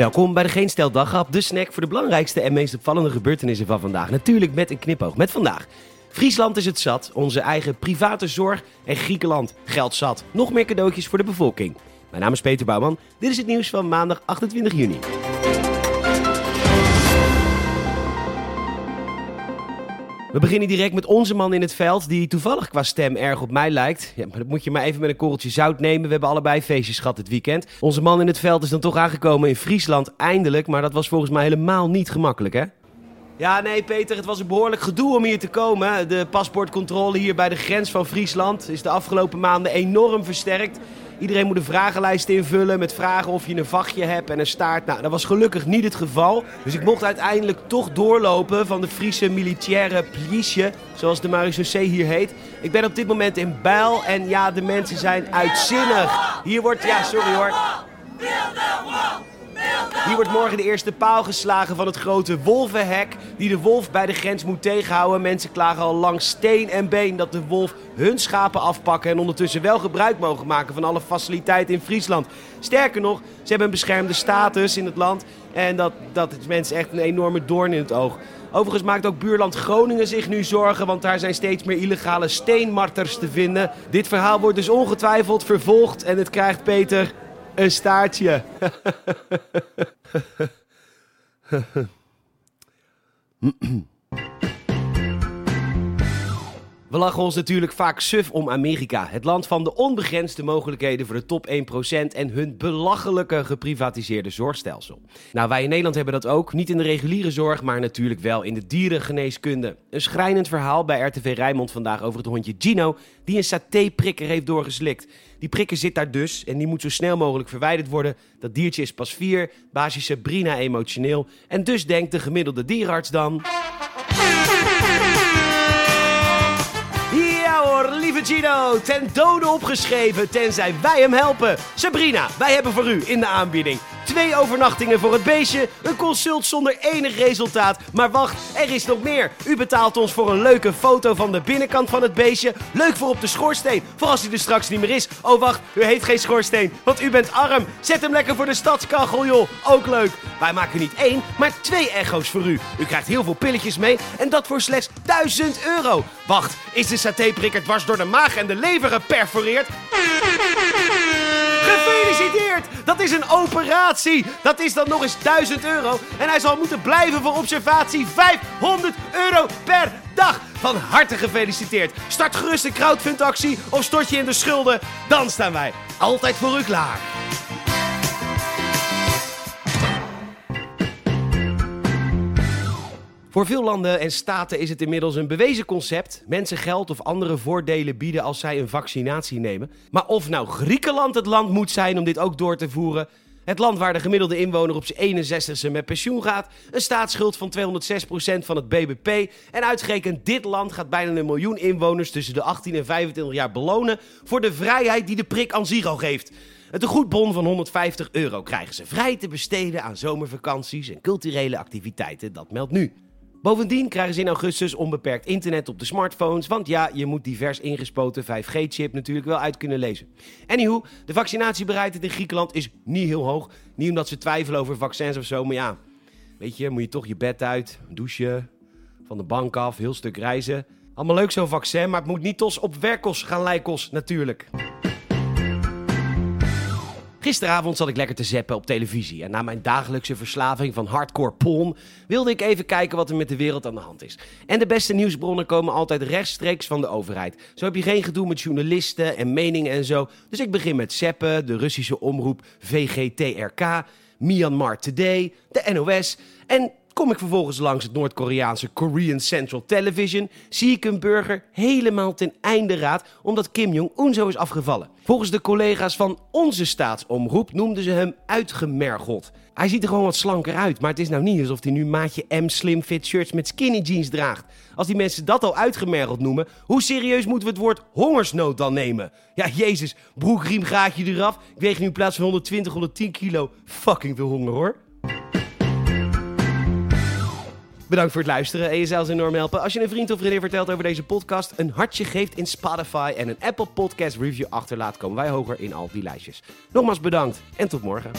Welkom bij de Geen Stel Daghap, de snack voor de belangrijkste en meest opvallende gebeurtenissen van vandaag. Natuurlijk met een knipoog. Met vandaag. Friesland is het zat, onze eigen private zorg en Griekenland geld zat. Nog meer cadeautjes voor de bevolking. Mijn naam is Peter Bouwman. Dit is het nieuws van maandag 28 juni. We beginnen direct met onze man in het veld, die toevallig qua stem erg op mij lijkt. Ja, maar dat moet je maar even met een korreltje zout nemen. We hebben allebei feestjes gehad dit weekend. Onze man in het veld is dan toch aangekomen in Friesland, eindelijk. Maar dat was volgens mij helemaal niet gemakkelijk, hè? Ja, nee, Peter, het was een behoorlijk gedoe om hier te komen. De paspoortcontrole hier bij de grens van Friesland is de afgelopen maanden enorm versterkt. Iedereen moet een vragenlijst invullen met vragen of je een vachtje hebt en een staart. Nou, dat was gelukkig niet het geval. Dus ik mocht uiteindelijk toch doorlopen van de Friese militaire politie, zoals de marechaussee hier heet. Ik ben op dit moment in Bijl en ja, de mensen zijn uitzinnig. Hier wordt, ja, sorry hoor. Hier wordt morgen de eerste paal geslagen van het grote wolvenhek die de wolf bij de grens moet tegenhouden. Mensen klagen al langs steen en been dat de wolf hun schapen afpakken en ondertussen wel gebruik mogen maken van alle faciliteiten in Friesland. Sterker nog, ze hebben een beschermde status in het land en dat, dat is mensen echt een enorme doorn in het oog. Overigens maakt ook buurland Groningen zich nu zorgen, want daar zijn steeds meer illegale steenmarters te vinden. Dit verhaal wordt dus ongetwijfeld vervolgd en het krijgt Peter een staartje. We lachen ons natuurlijk vaak suf om Amerika. Het land van de onbegrensde mogelijkheden voor de top 1% en hun belachelijke geprivatiseerde zorgstelsel. Nou, wij in Nederland hebben dat ook. Niet in de reguliere zorg, maar natuurlijk wel in de dierengeneeskunde. Een schrijnend verhaal bij RTV Rijnmond vandaag over het hondje Gino, die een satéprikker heeft doorgeslikt. Die prikker zit daar dus en die moet zo snel mogelijk verwijderd worden. Dat diertje is pas 4, baasje Sabrina emotioneel. En dus denkt de gemiddelde dierenarts dan... Gino, ten dode opgeschreven, tenzij wij hem helpen. Sabrina, wij hebben voor u in de aanbieding twee overnachtingen voor het beestje, een consult zonder enig resultaat. Maar wacht, er is nog meer. U betaalt ons voor een leuke foto van de binnenkant van het beestje. Leuk voor op de schoorsteen, voor als hij er straks niet meer is. Oh wacht, u heeft geen schoorsteen, want u bent arm. Zet hem lekker voor de stadskachel joh, ook leuk. Wij maken niet één, maar twee echo's voor u. U krijgt heel veel pilletjes mee en dat voor slechts 1000 euro. Wacht, is de satéprikker dwars door de maag en de lever geperforeerd? Gefeliciteerd! Dat is een operatie. Dat is dan nog eens 1000 euro. En hij zal moeten blijven voor observatie 500 euro per dag. Van harte gefeliciteerd. Start gerust een crowdfundactie of stort je in de schulden. Dan staan wij altijd voor u klaar. Voor veel landen en staten is het inmiddels een bewezen concept. Mensen geld of andere voordelen bieden als zij een vaccinatie nemen. Maar of nou Griekenland het land moet zijn om dit ook door te voeren. Het land waar de gemiddelde inwoner op zijn 61ste met pensioen gaat. Een staatsschuld van 206% van het BBP. En uitgerekend dit land gaat bijna een miljoen inwoners tussen de 18 en 25 jaar belonen. voor de vrijheid die de prik aan al geeft. Het goedbon van 150 euro krijgen ze vrij te besteden aan zomervakanties en culturele activiteiten. Dat meldt nu. Bovendien krijgen ze in augustus onbeperkt internet op de smartphones. Want ja, je moet divers ingespoten 5G-chip natuurlijk wel uit kunnen lezen. Anywho, de vaccinatiebereidheid in Griekenland is niet heel hoog. Niet omdat ze twijfelen over vaccins of zo, maar ja, weet je, moet je toch je bed uit, douchen, van de bank af, heel stuk reizen. Allemaal leuk zo'n vaccin, maar het moet niet tos op werkos gaan lijkos natuurlijk. Gisteravond zat ik lekker te zeppen op televisie en na mijn dagelijkse verslaving van hardcore porn wilde ik even kijken wat er met de wereld aan de hand is. En de beste nieuwsbronnen komen altijd rechtstreeks van de overheid. Zo heb je geen gedoe met journalisten en meningen en zo. Dus ik begin met zeppen, de Russische omroep VGTRK, Myanmar Today, de NOS en Kom ik vervolgens langs het Noord-Koreaanse Korean Central Television, zie ik een burger helemaal ten einde raad omdat Kim Jong-un zo is afgevallen. Volgens de collega's van onze staatsomroep noemden ze hem uitgemergeld. Hij ziet er gewoon wat slanker uit, maar het is nou niet alsof hij nu maatje M slim fit shirts met skinny jeans draagt. Als die mensen dat al uitgemergeld noemen, hoe serieus moeten we het woord hongersnood dan nemen? Ja, jezus, broekriem gaatje eraf. Ik weeg nu in plaats van 120, 110 kilo. Fucking veel honger hoor. Bedankt voor het luisteren en je zelfs enorm helpen als je een vriend of vriendin vertelt over deze podcast, een hartje geeft in Spotify en een Apple Podcast review achterlaat, komen wij hoger in al die lijstjes. Nogmaals bedankt en tot morgen.